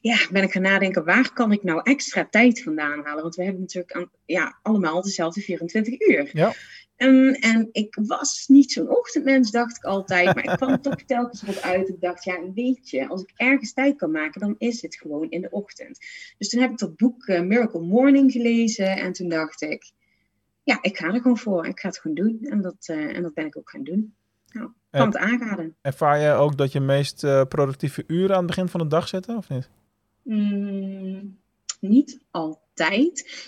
ja, ben ik gaan nadenken, waar kan ik nou extra tijd vandaan halen? Want we hebben natuurlijk aan, ja, allemaal dezelfde 24 uur. Ja. En, en ik was niet zo'n ochtendmens, dacht ik altijd. Maar ik kwam toch telkens wat uit. Ik dacht, ja, weet je, als ik ergens tijd kan maken, dan is het gewoon in de ochtend. Dus toen heb ik dat boek eh, Miracle Morning gelezen. En toen dacht ik, ja, ik ga er gewoon voor. Ik ga het gewoon doen. En dat, eh, en dat ben ik ook gaan doen. Nou, kan het aanraden. Ervaar je ook dat je meest eh, productieve uren aan het begin van de dag zitten of niet? Mm, niet altijd.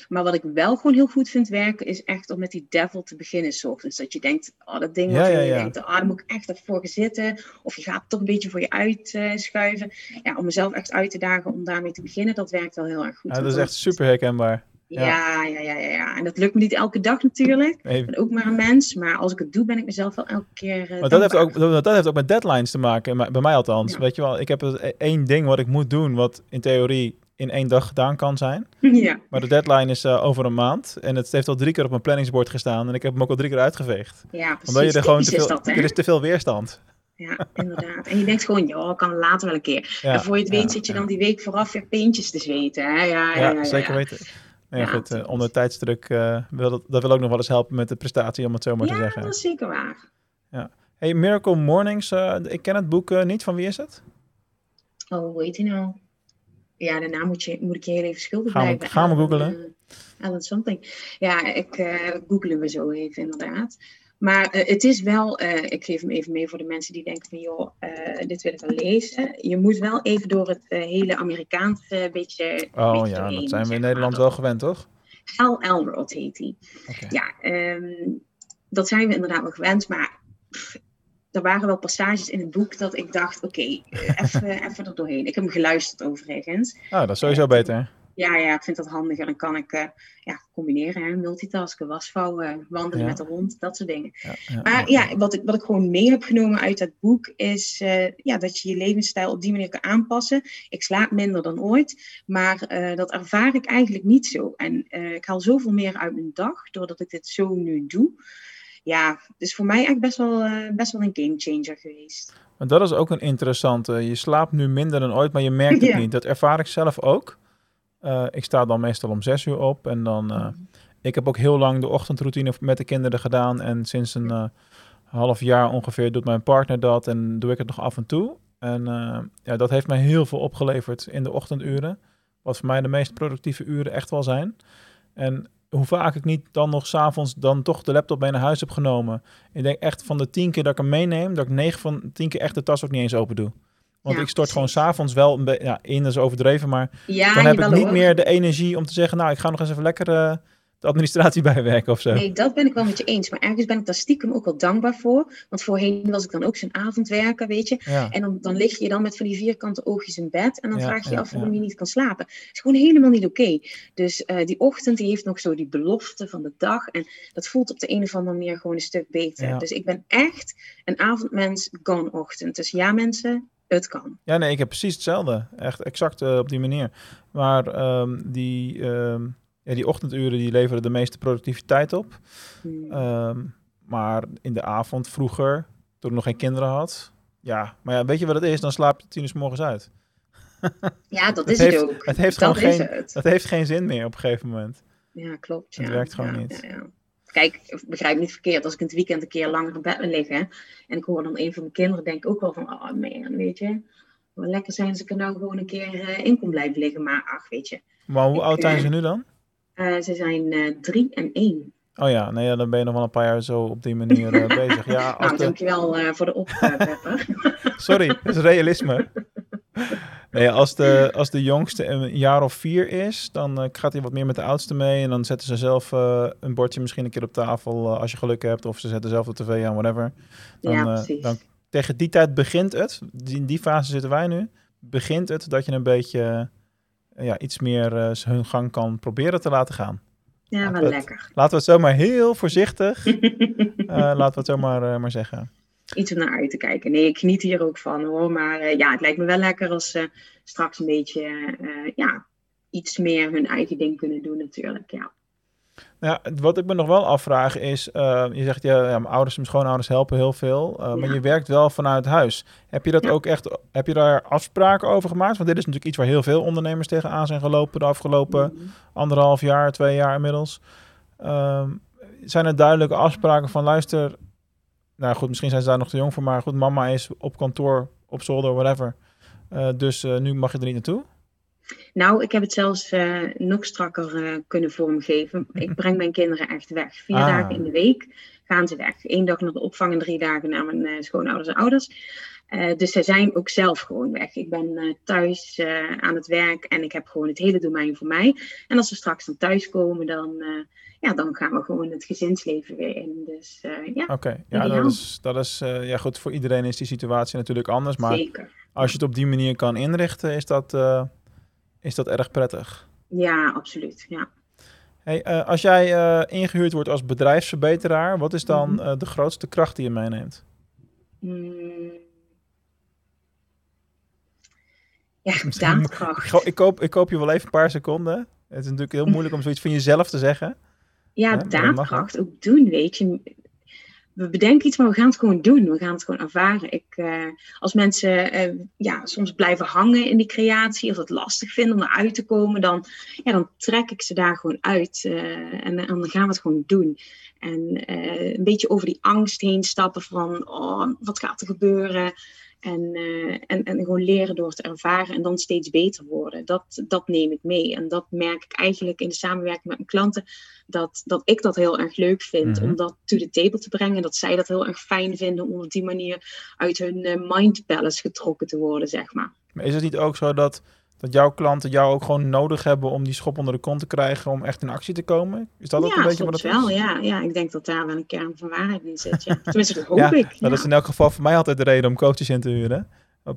Maar wat ik wel gewoon heel goed vind werken, is echt om met die devil te beginnen. 's ochtends. Dat je denkt, oh, dat ding Ja, ja, je ja. denkt, ah, daar moet ik echt even voor zitten. Of je gaat het toch een beetje voor je uitschuiven. ja, om mezelf echt uit te dagen om daarmee te beginnen, dat werkt wel heel erg goed. Ja, dat is echt super herkenbaar. Ja, ja, ja, ja, ja. En dat lukt me niet elke dag natuurlijk. Ik ben ook maar een mens. Maar als ik het doe, ben ik mezelf wel elke keer. eh, Maar dat heeft, ook, dat dat heeft ook met deadlines te maken, maar- bij mij althans. Ja. Weet je wel, ik heb het- één ding wat ik moet doen, wat in theorie in één dag gedaan kan zijn. Ja, Maar de deadline is eh, over een maand. En het heeft al drie keer op mijn planningsbord gestaan. En ik heb hem ook al drie keer uitgeveegd. ja, precies. Omdat je er gewoon te veel, is dat, er is te veel weerstand. Ja, inderdaad. En je denkt gewoon, ja, ik kan later wel een keer. Ja, en voor je het weet ja, zit je ja. dan die week vooraf weer pintjes te zweten. Hè? Ja, ja, Ja, ja, ja, zeker ja. weten. Nee, Ja, goed, eh, onder tijdsdruk eh, wil dat, dat wil ook nog wel eens helpen met de prestatie, om het zo maar te Ja, zeggen. dat is zeker waar. Hey, Miracle Mornings, ik ken het boek niet. Van wie is het? Oh, hoe heet hij nou? Ja, daarna moet, je, moet ik je heel even schuldig Gaan we- blijven. gaan we googlen? eh, Alan something. Ja, ik eh googelen we zo even inderdaad. Maar het is wel, ik geef hem even mee voor de mensen die denken van joh, dit wil ik wel lezen. Je moet wel even door het hele Amerikaanse beetje. Oh ja, dat zijn we in Nederland wel gewend, toch? Hal Elrod heet hij. Ja, ehm, dat zijn we inderdaad wel gewend, maar er waren wel passages in het boek dat ik dacht, oké, eh, even, even er doorheen. Ik heb hem geluisterd overigens. Ah, dat is sowieso beter. Ja, ja, ik vind dat handiger. Dan kan ik uh, ja, combineren, hè? multitasken, wasvouwen, wandelen met de hond, dat soort dingen. Ja, maar ja, wat ik, wat ik gewoon mee heb genomen uit dat boek is uh, ja, dat je je levensstijl op die manier kan aanpassen. Ik slaap minder dan ooit, maar uh, dat ervaar ik eigenlijk niet zo. En ik haal zoveel meer uit mijn dag doordat ik dit zo nu doe ja, dus voor mij eigenlijk best wel, uh, best wel een gamechanger geweest. Maar dat is ook een interessante. Je slaapt nu minder dan ooit, maar je merkt het niet. Dat ervaar ik zelf ook. Uh, ik sta dan meestal om zes uur op en dan... Uh, ik heb ook heel lang de ochtendroutine met de kinderen gedaan. En sinds een half jaar ongeveer doet mijn partner dat en doe ik het nog af en toe. En ja, dat heeft mij heel veel opgeleverd in de ochtenduren. Wat voor mij de meest productieve uren echt wel zijn. En hoe vaak ik niet dan nog s'avonds dan toch de laptop mee naar huis heb genomen. Ik denk echt van de tien keer dat ik hem meeneem, dat ik negen van tien keer echt de tas ook niet eens open doe. Want ik stort gewoon s'avonds wel een beetje, ja, in is overdreven, maar dan heb ik niet meer de energie om te zeggen, nou, ik ga nog eens even lekker uh, de administratie bijwerken of zo. Nee, dat ben ik wel met je eens. Maar ergens ben ik daar stiekem ook wel dankbaar voor. Want voorheen was ik dan ook zo'n avondwerker, weet je. En dan, dan lig je dan met van die vierkante oogjes in bed. En dan vraag je je af waarom je niet kan slapen. Het is gewoon helemaal niet oké. Dus uh, die ochtend die heeft nog zo die belofte van de dag. En dat voelt op de een of andere manier gewoon een stuk beter. Dus ik ben echt een avondmens, gone ochtend. Dus ja mensen, het kan. Ja, nee, ik heb precies hetzelfde. Echt exact uh, op die manier. Maar um, die... Um ja, die ochtenduren die leveren de meeste productiviteit op. Hmm. Ehm, maar in de avond vroeger, toen ik nog geen kinderen had. Ja, maar ja, weet je wat het is? Dan slaap je tien uur morgens uit. Ja, dat is het, het ook. Het heeft dat gewoon geen, het. heeft geen zin meer op een gegeven moment. Ja, klopt. Ja. Het werkt gewoon niet. Ja, Kijk, begrijp niet verkeerd. Als ik in het weekend een keer langer in bed wil liggen en ik hoor dan een van mijn kinderen, denk ik ook wel van, oh man, weet je. Wel lekker zijn als ik er nou gewoon een keer uh, in kon blijven liggen. Maar ach, weet je. Maar hoe oud zijn eh, ze nu dan? Uh, ze zijn uh, drie en één. Oh ja, nee, dan ben je nog wel een paar jaar zo op die manier uh, bezig. Ja, nou, de... dankjewel voor de oppepper. Sorry, dat is realisme. Nee, als de, als de jongste een jaar of vier is, dan gaat hij wat meer met de oudste mee. En dan zetten ze zelf een bordje misschien een keer op tafel als je geluk hebt. Of ze zetten zelf de tv aan, whatever. Dan, ja, precies. dan tegen die tijd begint het, in die fase zitten wij nu, begint het dat je een beetje ja, iets meer uh, hun gang kan proberen te laten gaan. Ja, wel lekker. Laten we het zomaar heel voorzichtig, uh, laten we het zomaar maar zeggen. Iets om naar uit te kijken. Nee, ik geniet hier ook van hoor. Maar ja, het lijkt me wel lekker als ze straks een beetje ja, iets meer hun eigen ding kunnen doen natuurlijk. Ja. Ja, wat ik me nog wel afvraag is, uh, je zegt ja, ja, mijn ouders en mijn schoonouders helpen heel veel, uh, maar je werkt wel vanuit huis. Heb je dat ook echt, heb je daar afspraken over gemaakt? Want dit is natuurlijk iets waar heel veel ondernemers tegenaan zijn gelopen de afgelopen mm anderhalf jaar, twee jaar inmiddels. Uh, zijn er duidelijke afspraken van luister, nou goed, misschien zijn ze daar nog te jong voor, maar goed, mama is op kantoor, op zolder, whatever. Uh, dus nu mag je er niet naartoe? Nou, ik heb het zelfs uh, nog strakker uh, kunnen vormgeven. Ik breng mijn kinderen echt weg. Vier ah. dagen in de week gaan ze weg. Eén dag naar de opvang en drie dagen naar mijn uh, schoonouders en ouders. dus zij zijn ook zelf gewoon weg. Ik ben thuis aan het werk en ik heb gewoon het hele domein voor mij. En als we straks dan thuis komen, dan, ja, dan gaan we gewoon het gezinsleven weer in. Dus ja. Oké, ja, dat is, dat is ja goed. Voor iedereen is die situatie natuurlijk anders. Maar Zeker. als je het op die manier kan inrichten, is dat is dat erg prettig. Ja, absoluut. Ja. Hey, uh, als jij uh, ingehuurd wordt als bedrijfsverbeteraar, wat is dan mm -hmm. uh, de grootste kracht die je meeneemt? Mm. Ja, daadkracht. Ik, ik, koop, ik koop je wel even een paar seconden. Het is natuurlijk heel moeilijk om zoiets van jezelf te zeggen. Ja, daadkracht ook doen, weet je we bedenken iets, maar we gaan het gewoon doen. We gaan het gewoon ervaren. Ik, uh, als mensen uh, ja, soms blijven hangen in die creatie, of het lastig vinden om eruit te komen, dan, ja, dan trek ik ze daar gewoon uit. En, en, dan gaan we het gewoon doen. En een beetje over die angst heen stappen van, oh, wat gaat er gebeuren? En en, en gewoon leren door te ervaren en dan steeds beter worden. Dat, dat neem ik mee. En dat merk ik eigenlijk in de samenwerking met mijn klanten. Dat, dat ik dat heel erg leuk vind om mhm. dat to the table te brengen. Dat zij dat heel erg fijn vinden om op die manier uit hun uh, mind palace getrokken te worden, zeg maar. Maar is het niet ook zo dat dat jouw klanten jou ook gewoon nodig hebben om die schop onder de kont te krijgen om echt in actie te komen? Is dat ook een beetje wat het wel, is? Ja, ja, ik denk dat daar wel een kern van waarheid in zit. Ja. Tenminste, dat hoop ik. Dat is in elk geval voor mij altijd de reden om coaches in te huren.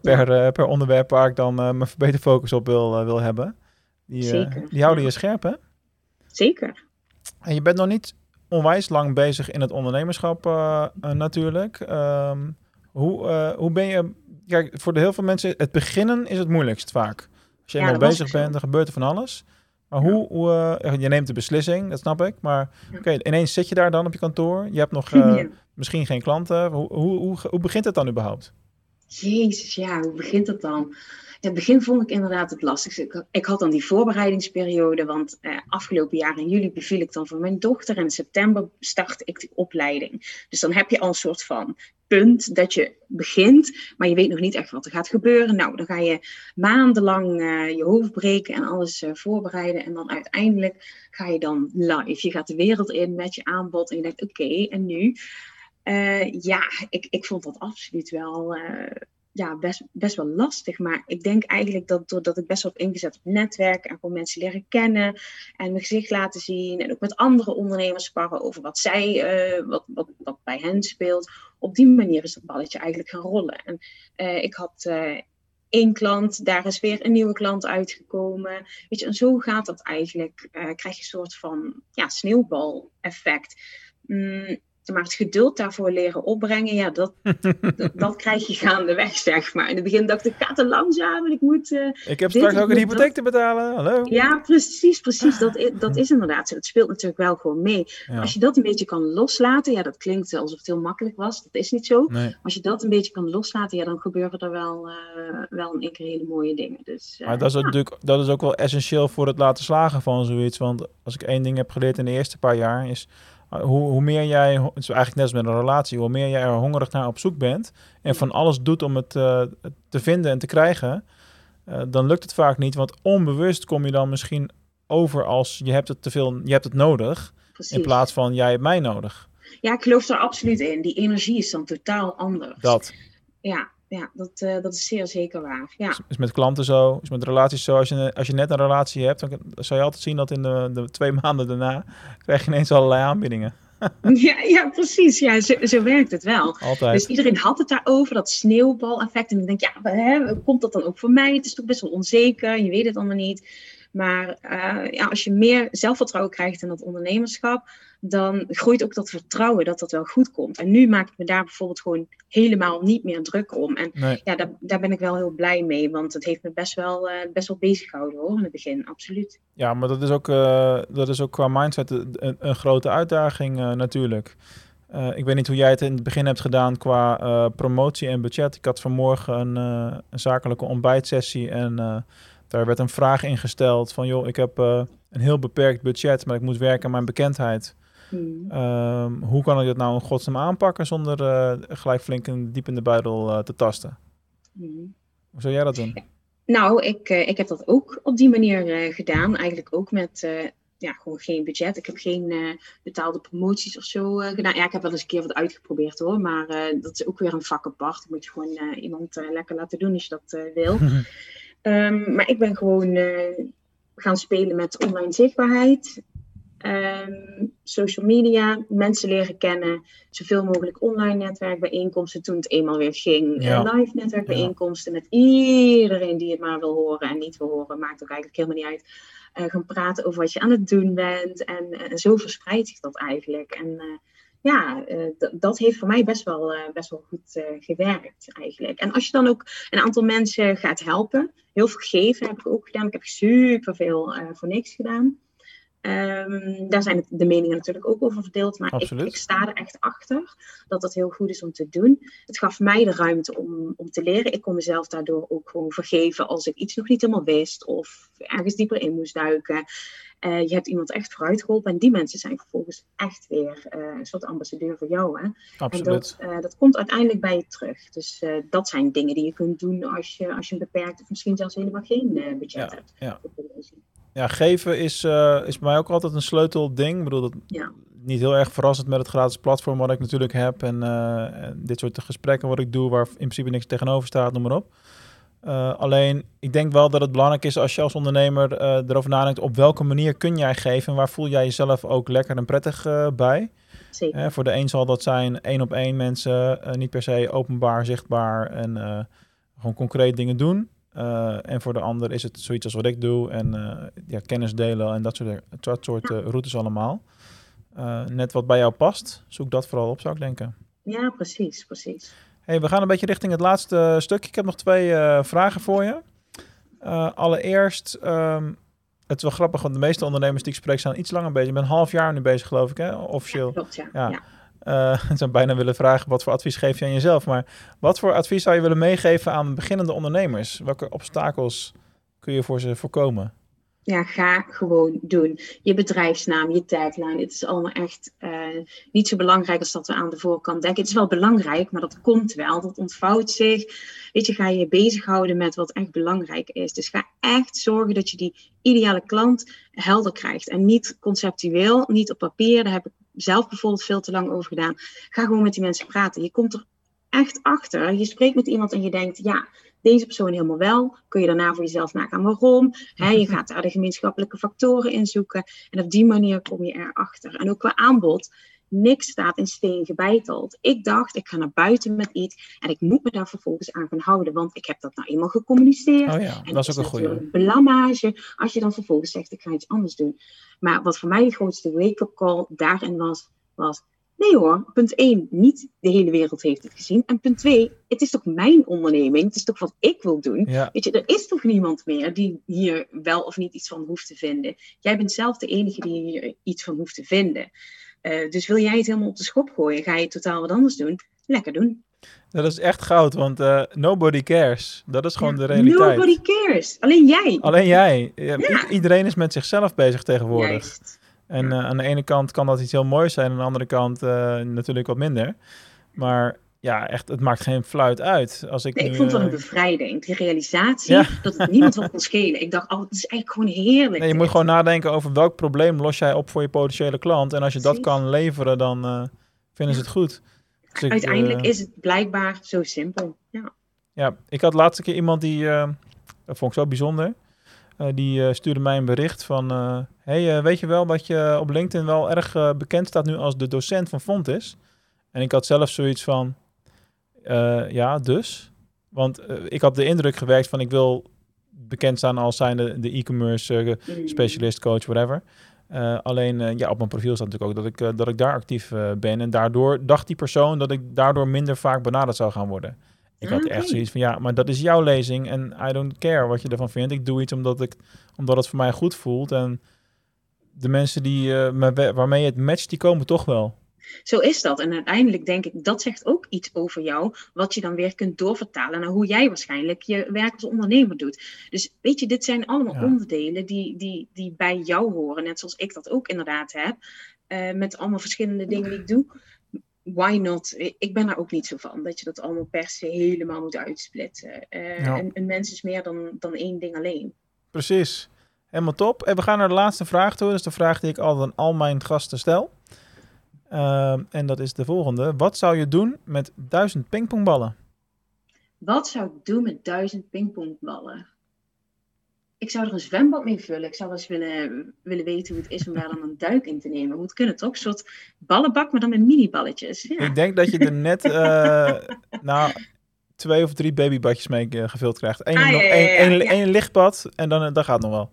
Per, uh, per onderwerp waar ik dan uh, mijn focus op wil, uh, wil hebben. Die, Zeker. die houden je scherp, hè? Zeker. En je bent nog niet onwijs lang bezig in het ondernemerschap natuurlijk. Um, hoe, hoe ben je... Kijk, voor de heel veel mensen, het beginnen is het moeilijkst vaak. Als je ja, bezig bent, dan gebeurt er van alles. Maar hoe, hoe uh, je neemt de beslissing, dat snap ik. Maar oké, ineens zit je daar dan op je kantoor. Je hebt nog uh, misschien geen klanten. Hoe, hoe, hoe, hoe, begint het dan überhaupt? Jezus, ja, hoe begint het dan? In het begin vond ik inderdaad het lastigste. Ik, ik had dan die voorbereidingsperiode, want eh, afgelopen jaar in juli beviel ik dan voor mijn dochter en in september startte ik de opleiding. Dus dan heb je al een soort van punt dat je begint, maar je weet nog niet echt wat er gaat gebeuren. Nou, dan ga je maandenlang uh, je hoofd breken en alles uh, voorbereiden. En dan uiteindelijk ga je dan live. Je gaat de wereld in met je aanbod en je denkt, oké, en nu? Uh, ja, ik, ik vond dat absoluut wel ja, best, best wel lastig. Maar ik denk eigenlijk dat doordat ik best wel heb ingezet op netwerk en gewoon mensen leren kennen en mijn gezicht laten zien en ook met andere ondernemers sparren over wat zij, uh, wat, wat, wat bij hen speelt. Op die manier is dat balletje eigenlijk gaan rollen. En uh, ik had uh, één klant, daar is weer een nieuwe klant uitgekomen. Weet je, en zo gaat dat eigenlijk. krijg je een soort van ja, sneeuwbal-effect. Mm, maar het geduld daarvoor leren opbrengen, ja, dat, dat, krijg je gaandeweg, zeg maar. In het begin dacht ik, ga te langzaam en ik moet... Uh, ik heb straks ook een hypotheek te betalen, hallo? Ja, precies, precies. Dat, dat is inderdaad zo. Dat speelt natuurlijk wel gewoon mee. Als je dat een beetje kan loslaten, ja, dat klinkt alsof het heel makkelijk was. Dat is niet zo. Nee. Als je dat een beetje kan loslaten, ja, dan gebeuren er wel, uh, wel een keer hele mooie dingen. Dus, uh, maar dat is, natuurlijk, dat is ook wel essentieel voor het laten slagen van zoiets. Want als ik één ding heb geleerd in de eerste paar jaar, is hoe, hoe meer jij, het is eigenlijk net als met een relatie, hoe meer jij er hongerig naar op zoek bent en van alles doet om het uh, te vinden en te krijgen, uh, dan lukt het vaak niet. Want onbewust kom je dan misschien over als je hebt het te veel, je hebt het nodig, Precies. in plaats van jij hebt mij nodig. Ja, ik geloof daar absoluut in. Die energie is dan totaal anders. Dat. Ja, ja dat, uh, dat is zeer zeker waar. Ja. Is, met klanten zo, is met relaties zo. Als je, als je net een relatie hebt, dan zou je altijd zien dat in de, de twee maanden daarna krijg je ineens allerlei aanbiedingen. ja, ja, precies. Ja, zo, zo, werkt het wel. Altijd. Dus iedereen had het daarover, dat sneeuwbaleffect. En dan denk ja, hè, komt dat dan ook voor mij? Het is toch best wel onzeker, je weet het allemaal niet. Maar uh, ja, als je meer zelfvertrouwen krijgt in dat ondernemerschap, dan groeit ook dat vertrouwen dat dat wel goed komt. En nu maak ik me daar bijvoorbeeld gewoon helemaal niet meer druk om. En ja, daar, daar ben ik wel heel blij mee, want het heeft me best wel, uh, best wel bezig gehouden hoor, in het begin, absoluut. Ja, maar dat is ook, uh, dat is ook qua mindset een, een grote uitdaging natuurlijk. Uh, ik weet niet hoe jij het in het begin hebt gedaan qua promotie en budget. Ik had vanmorgen een, een zakelijke ontbijtsessie en daar werd een vraag ingesteld van, joh, ik heb een heel beperkt budget, maar ik moet werken aan mijn bekendheid. Hmm. Um, hoe kan ik dat nou in godsnaam aanpakken zonder uh, gelijk flink een diep in de buidel uh, te tasten? Hmm. Hoe zou jij dat doen? Nou, ik, ik heb dat ook op die manier gedaan. Eigenlijk ook met ja, gewoon geen budget. Ik heb geen betaalde promoties of zo gedaan. Ja, ik heb wel eens een keer wat uitgeprobeerd hoor. Maar dat is ook weer een vak apart. Dat moet je gewoon iemand lekker laten doen als je dat wil. Um, maar ik ben gewoon uh, gaan spelen met online zichtbaarheid. Um, social media, mensen leren kennen, zoveel mogelijk online netwerkbijeenkomsten toen het eenmaal weer ging. Ja. Live netwerkbijeenkomsten ja. met iedereen die het maar wil horen en niet wil horen, maakt ook eigenlijk helemaal niet uit. Uh, gaan praten over wat je aan het doen bent en uh, zo verspreidt zich dat eigenlijk. En ja, uh, dat heeft voor mij best wel, best wel goed gewerkt eigenlijk. En als je dan ook een aantal mensen gaat helpen, heel veel geven heb ik ook gedaan. Ik heb super veel voor niks gedaan. Um, daar zijn de meningen natuurlijk ook over verdeeld, maar ik, ik, sta er echt achter dat dat heel goed is om te doen. Het gaf mij de ruimte om, om te leren. Ik kon mezelf daardoor ook gewoon vergeven als ik iets nog niet helemaal wist of ergens dieper in moest duiken. Uh, je hebt iemand echt vooruit geholpen en die mensen zijn vervolgens echt weer een soort ambassadeur voor jou. Hè? Absoluut. En dat, dat komt uiteindelijk bij je terug. Dus dat zijn dingen die je kunt doen als je, als je een beperkt of misschien zelfs helemaal geen budget hebt. Ja. Ja, geven is, uh, is bij mij ook altijd een sleutelding. Ik bedoel, dat ja. niet heel erg verrassend met het gratis platform wat ik natuurlijk heb. En, uh, en, dit soort gesprekken wat ik doe, waar in principe niks tegenover staat, noem maar op. Uh, alleen, ik denk wel dat het belangrijk is als je als ondernemer erover nadenkt... op welke manier kun jij geven en waar voel jij jezelf ook lekker en prettig bij. Zeker. voor de een zal dat zijn één op één mensen, niet per se openbaar, zichtbaar en gewoon concreet dingen doen. Uh, en voor de ander is het zoiets als wat ik doe en uh, ja, kennis delen en dat soort, dat soort uh, routes allemaal. net wat bij jou past, zoek dat vooral op, zou ik denken. Ja, precies, precies. Hey, we gaan een beetje richting het laatste stukje. Ik heb nog twee vragen voor je. allereerst, um, het is wel grappig, want de meeste ondernemers die ik spreek zijn iets langer bezig. Ik ben een half jaar nu bezig, geloof ik, hè? officieel. Ja, klopt, ja. ja. ja. Uh, zou bijna willen vragen, wat voor advies geef je aan jezelf? Maar wat voor advies zou je willen meegeven aan beginnende ondernemers? Welke obstakels kun je voor ze voorkomen? Ja, ga gewoon doen. Je bedrijfsnaam, je tagline. Het is allemaal echt uh, niet zo belangrijk als dat we aan de voorkant denken. Het is wel belangrijk, maar dat komt wel. Dat ontvouwt zich. Weet je, ga je bezighouden met wat echt belangrijk is. Dus ga echt zorgen dat je die ideale klant helder krijgt. En niet conceptueel, niet op papier. Daar heb ik zelf bijvoorbeeld veel te lang over gedaan. Ga gewoon met die mensen praten. Je komt er echt achter. Je spreekt met iemand en je denkt, ja, deze persoon helemaal wel. Kun je daarna voor jezelf nagaan waarom. je gaat daar de gemeenschappelijke factoren in zoeken. En op die manier kom je erachter. En ook qua aanbod. Niks staat in steen gebeiteld. Ik dacht, ik ga naar buiten met iets en ik moet me daar vervolgens aan gaan houden, want ik heb dat nou eenmaal gecommuniceerd. Oh ja, dat is ook een goede. Blamage als je dan vervolgens zegt, ik ga iets anders doen. Maar wat voor mij de grootste wake-up call daarin was, was Nee hoor, punt 1, niet de hele wereld heeft het gezien. En punt 2, het is toch mijn onderneming, het is toch wat ik wil doen. Weet je, er is toch niemand meer die hier wel of niet iets van hoeft te vinden. Jij bent zelf de enige die hier iets van hoeft te vinden. Uh, dus wil jij het helemaal op de schop gooien, ga je totaal wat anders doen, lekker doen. Dat is echt goud, want uh, nobody cares. Dat is gewoon de realiteit. Nobody cares. Alleen jij. Alleen jij. Ja. Iedereen is met zichzelf bezig tegenwoordig. Juist. En uh, aan de ene kant kan dat iets heel moois zijn, aan de andere kant natuurlijk wat minder. Maar ja, echt, het maakt geen fluit uit. Als ik, nee, nu, ik vond het wel een bevrijding. Die realisatie ja. dat het niemand wat kon schelen. Ik dacht, oh, het is eigenlijk gewoon heerlijk. Nee, je moet gewoon nadenken over welk probleem los jij op voor je potentiële klant. En als je dat kan leveren, dan uh, vinden ze het goed. Dus Uiteindelijk is het blijkbaar zo simpel. Ja. ja, ik had laatste keer iemand die, dat vond ik zo bijzonder. Die stuurde mij een bericht van... Hey, weet je wel dat je op LinkedIn wel erg bekend staat nu als de docent van Fontis? En ik had zelf zoiets van... ja, dus? Want ik had de indruk gewerkt van ik wil bekend staan als zijnde de e-commerce specialist, coach, whatever. alleen ja, op mijn profiel staat natuurlijk ook dat ik, dat ik daar actief ben. En daardoor dacht die persoon dat ik daardoor minder vaak benaderd zou gaan worden. Ik had echt zoiets van, ja, maar dat is jouw lezing en I don't care wat je ervan vindt. Ik doe iets omdat, ik, omdat het voor mij goed voelt. En de mensen die, uh, waarmee je het matcht, die komen toch wel. Zo is dat. En uiteindelijk denk ik, dat zegt ook iets over jou, wat je dan weer kunt doorvertalen naar hoe jij waarschijnlijk je werk als ondernemer doet. Dus weet je, dit zijn allemaal onderdelen die, die, die bij jou horen, net zoals ik dat ook inderdaad heb, uh, met allemaal verschillende dingen die ik doe why not? Ik ben daar ook niet zo van, dat je dat allemaal per se helemaal moet uitsplitsen. Uh, een, een, mens is meer dan, dan één ding alleen. Precies. Helemaal top. En we gaan naar de laatste vraag toe. Dat is de vraag die ik altijd aan al mijn gasten stel. Uh, en dat is de volgende. Wat zou je doen met duizend pingpongballen? Wat zou ik doen met duizend pingpongballen? ik zou er een zwembad mee vullen. Ik zou wel eens willen, willen weten hoe het is om daar dan een duik in te nemen. Hoe het kunnen toch? Een soort ballenbak, maar dan met mini-balletjes. Ja. Ik denk dat je er net uh, nou, twee of drie babybadjes mee uh, gevuld krijgt. Eén ah, ja, lichtbad en dan, uh, dat gaat nog wel.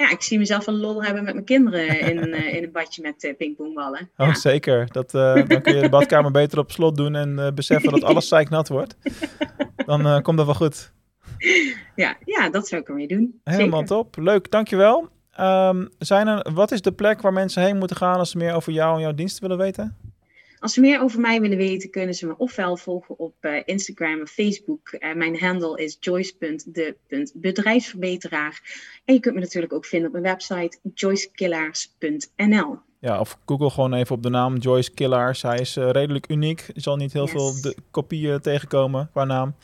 Ja, ik zie mezelf een lol hebben met mijn kinderen in, in een badje met pingpongballen. Oh, zeker. Dat, dan kun je de badkamer beter op slot doen en beseffen dat alles zeiknat wordt. Dan komt dat wel goed ja, ja, dat zou ik ermee doen. Helemaal top. Leuk, dankjewel. Um, zijn er, wat is de plek waar mensen heen moeten gaan als ze meer over jou en jouw diensten willen weten? Als ze meer over mij willen weten, kunnen ze me ofwel volgen op uh, Instagram of Facebook. Uh, mijn handle is joyce.de.bedrijfsverbeteraar. En je kunt me natuurlijk ook vinden op mijn website joycekillaars.nl. Ja, of Google gewoon even op de naam Joyce Killaars. Hij is uh, redelijk uniek. Je zal niet heel yes. veel de kopieën tegenkomen qua naam.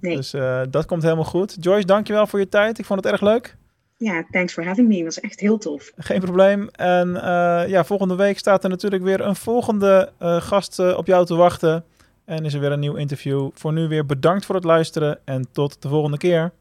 Nee. Dus dat komt helemaal goed. Joyce, dankjewel voor je tijd. Ik vond het erg leuk. Ja, thanks for having me. Dat was echt heel tof. Geen probleem. En uh, ja, volgende week staat er natuurlijk weer een volgende uh, gast uh, op jou te wachten. En is er weer een nieuw interview. Voor nu weer bedankt voor het luisteren en tot de volgende keer.